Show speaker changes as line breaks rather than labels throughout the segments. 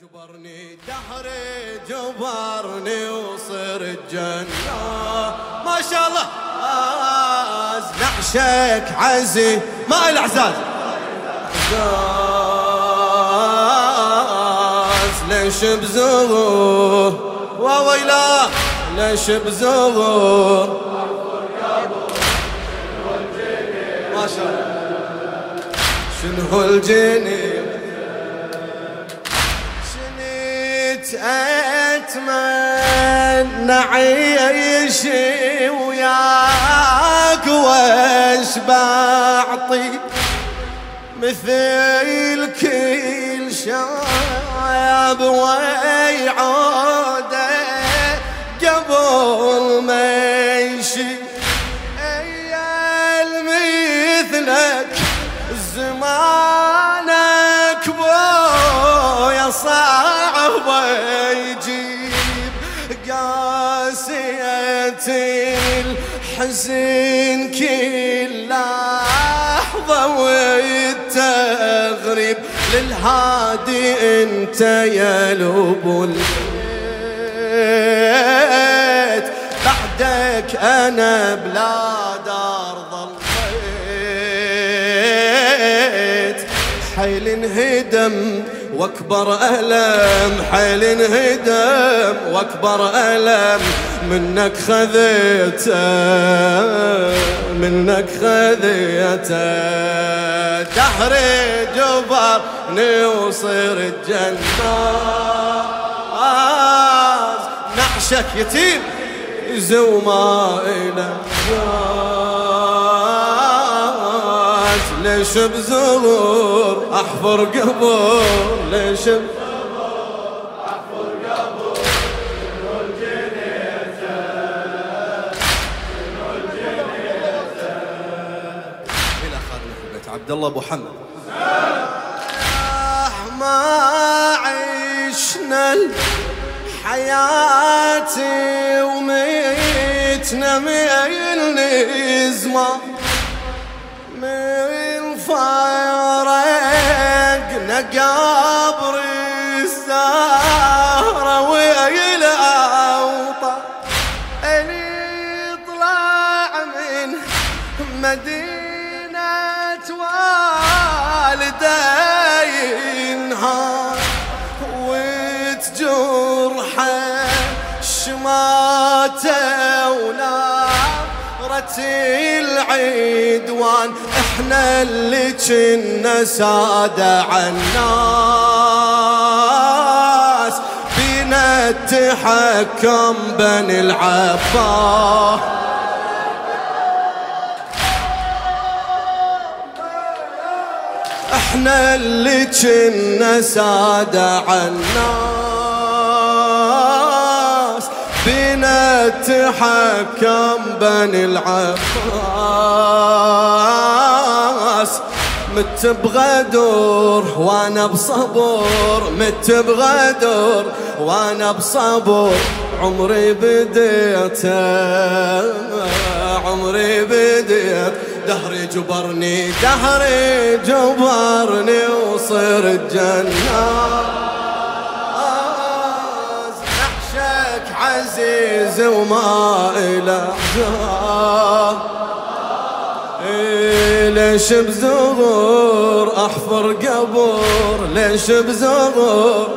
جبرني دهري جبرني وصرت جنة. ما شاء الله. نعشك عزي ما الاعزاز عزاز. ليش بزغور وويلا ليش بزغور ما شاء الله. شنو الجنين؟ أتمنى عيش وياك واش بعطي؟ مثل كل شاب ويعود قاسية الحزن كل لحظة والتغريب للهادي أنت يا لب البيت. بعدك أنا بلا دار ظليت حيل انهدم واكبر ألم حيل انهدم واكبر ألم منك خذيته منك خذيته. دهري جبرني وصرت جناز نعشك يتيم زوما إلى ليش بزغور أحفر قبور ليش عبد الله أبو حمد. ما عشنا حياتي وميتنا من زمان. من فارقنا قبر السهرة وإلى أوطان اللي طلع من مدينة والدي ينهار شماته ونارة العدوان إحنا اللي كنا سادة عالناس بينا التحكم بني العباس إحنا اللي كنا سادة عالناس تحكم بني العباس. مت بغدر وأنا بصبر مت بغدر وأنا بصبر. عمري بديته عمري بديت. دهري جبرني دهري جبرني وصرت جناز عزيز وما إلى عذاب إيه ليش بزغور أحفر قبر ليش بزغور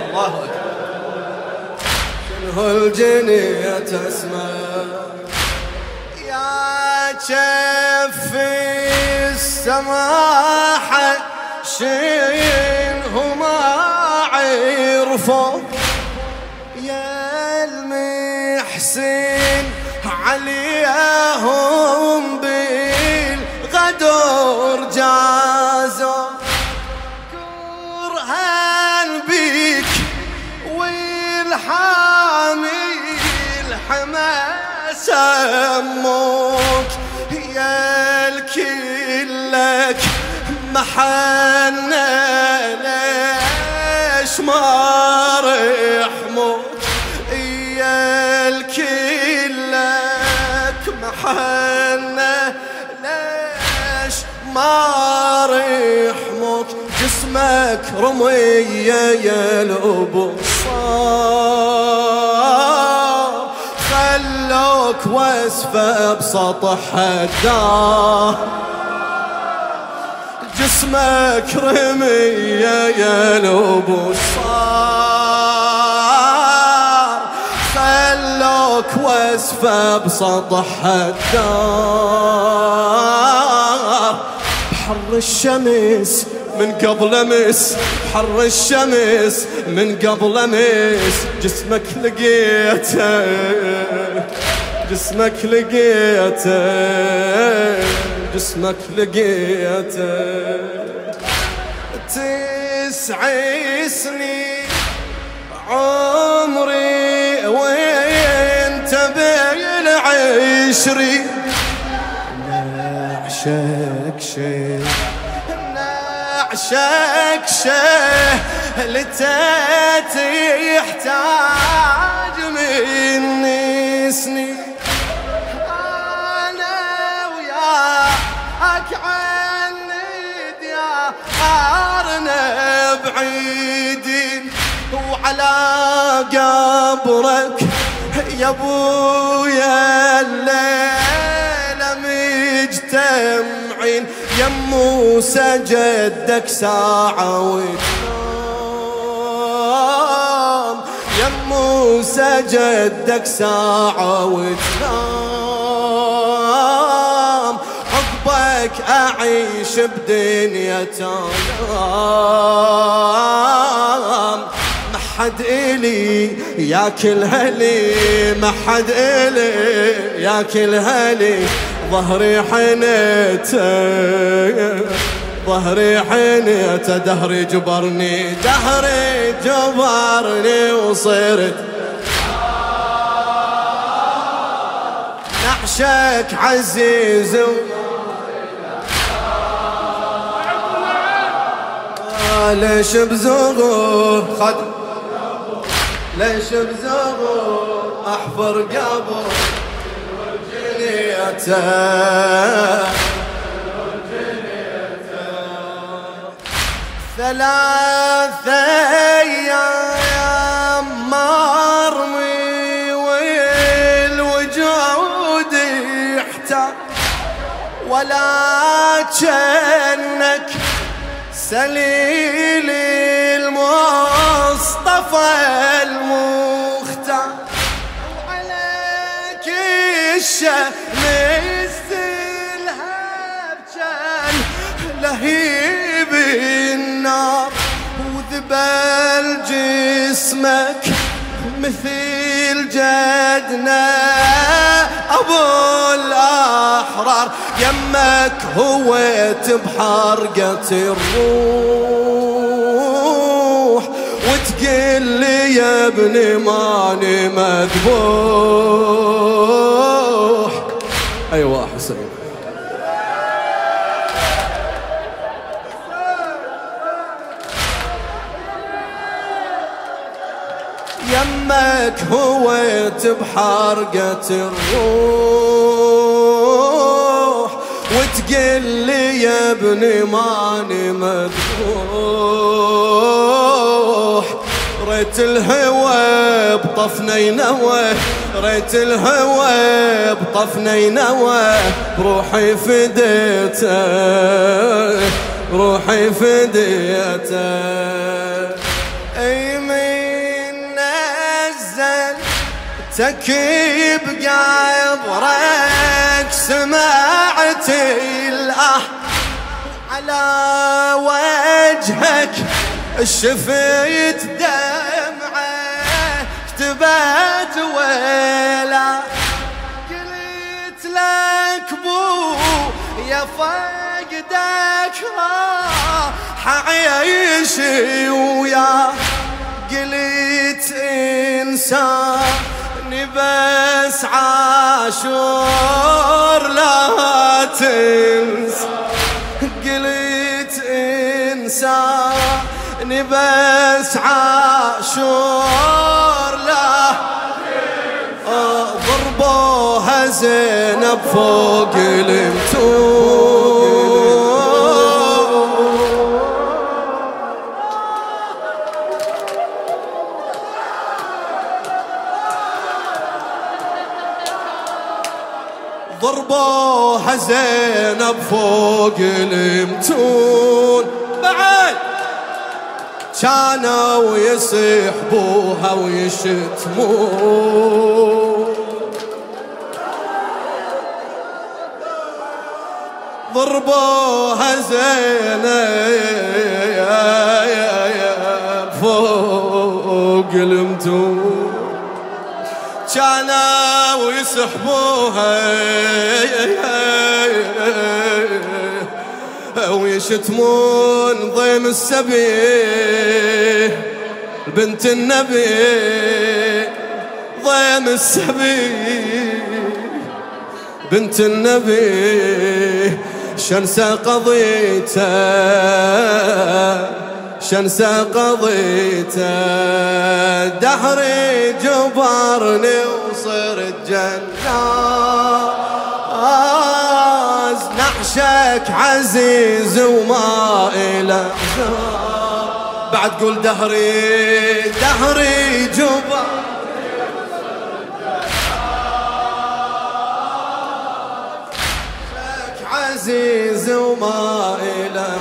الله شنو الجنية تسمع؟ يا كف السماحة شنو ما عرفوا يا المحسن عليهم بالغدر جازوا. كرهان بيك والحامي الحماس أمك. يا الكلك محنة ليش ما ما رحمك جسمك رمية يا الأبو صار. خلوك واسفة بسطح الدار. جسمك رمية يا الأبو صار. خلوك واسفة بسطح الدار. بحر الشمس من قبل امس حر الشمس من قبل امس جسمك لقيته. جسمك لقيته. جسمك لقيته. تسع سنين عمري وانت عشري نعشك شيء. نعشك شيء لتات يحتاج مني سنين. أنا وياك عند يا قارنا بعيدين. وعلى قبرك يا أبويا موسى جدك ساعة وتنام. يا موسى جدك ساعة وتنام. عقبك أعيش بدنيا تنام. حد إلي ياكل هلي ما حد إلي ياكل هلي ظهري حنيته ظهري حنيته دهري جبرني دهري جبرني وصرت. نعشك عزيز و... ليش بزغور خد. ليش بزغور أحفر قبر ثلاثة أيام مرمي والوجود يحتاج ولا كأنك سليل المصطفى المختار. وعليك الشمس لهيب النار وذبل جسمك مثل جدنا. أبو الأحرار يمك هويت بحرقة الروح وتقل لي يا ابني ماني مذبوح. يمك هويت بحرقة الروح وتقل لي يا ابني ماني مذبوح ريت الهوى بطفنا ينوى ريت الهوى بطفنا ينوى روحي فديته روحي فديته. تكيب قبرك سمعت الأه على وجهك شفيت دمعة كتبت ولا قلت لك بو يا فقدك راح اعيش ويا. قلت انساني بس عاشور لا تنسى قلت إنساني بس عاشور لا ضربوها زينب فوق المتون ضربوها زينب فوق المتون. بعد! كانوا يسحبوها ويشتمون. ضربوها زينب فوق المتون. كانوا يسحبوها ويشتمون ضيم السبي بنت النبي. ضيم السبي بنت النبي. شنسى قضيته. شنسى قضيته دهري جبرني وصرت جناز نعشك عزيز وما إله بعد قول دهري دهري جبر عزيز وما إله